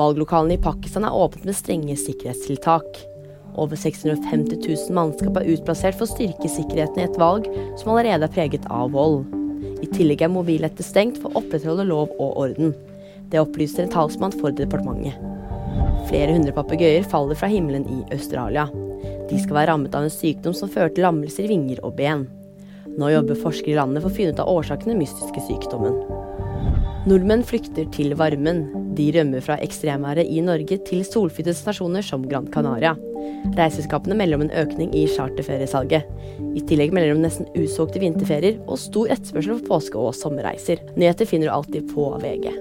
Valglokalene i Pakistan er åpnet med strenge sikkerhetstiltak. Over 650 000 mannskap er utplassert for å styrke sikkerheten i et valg som allerede er preget av vold. I tillegg er mobilnettet stengt for å opprettholde lov og orden. Det opplyser en talsmann for departementet. Flere hundre papegøyer faller fra himmelen i Australia. De skal være rammet av en sykdom som fører til lammelser i vinger og ben. Nå jobber forskere i landet for å finne ut av årsakene mystiske sykdommen. Nordmenn flykter til varmen. De rømmer fra ekstremværet i Norge til solfylte stasjoner som Gran Canaria. Reiseselskapene melder om en økning i charterferiesalget. I tillegg melder de om nesten usolgte vinterferier og stor etterspørsel for påske- og sommerreiser. Nyheter finner du alltid på VG.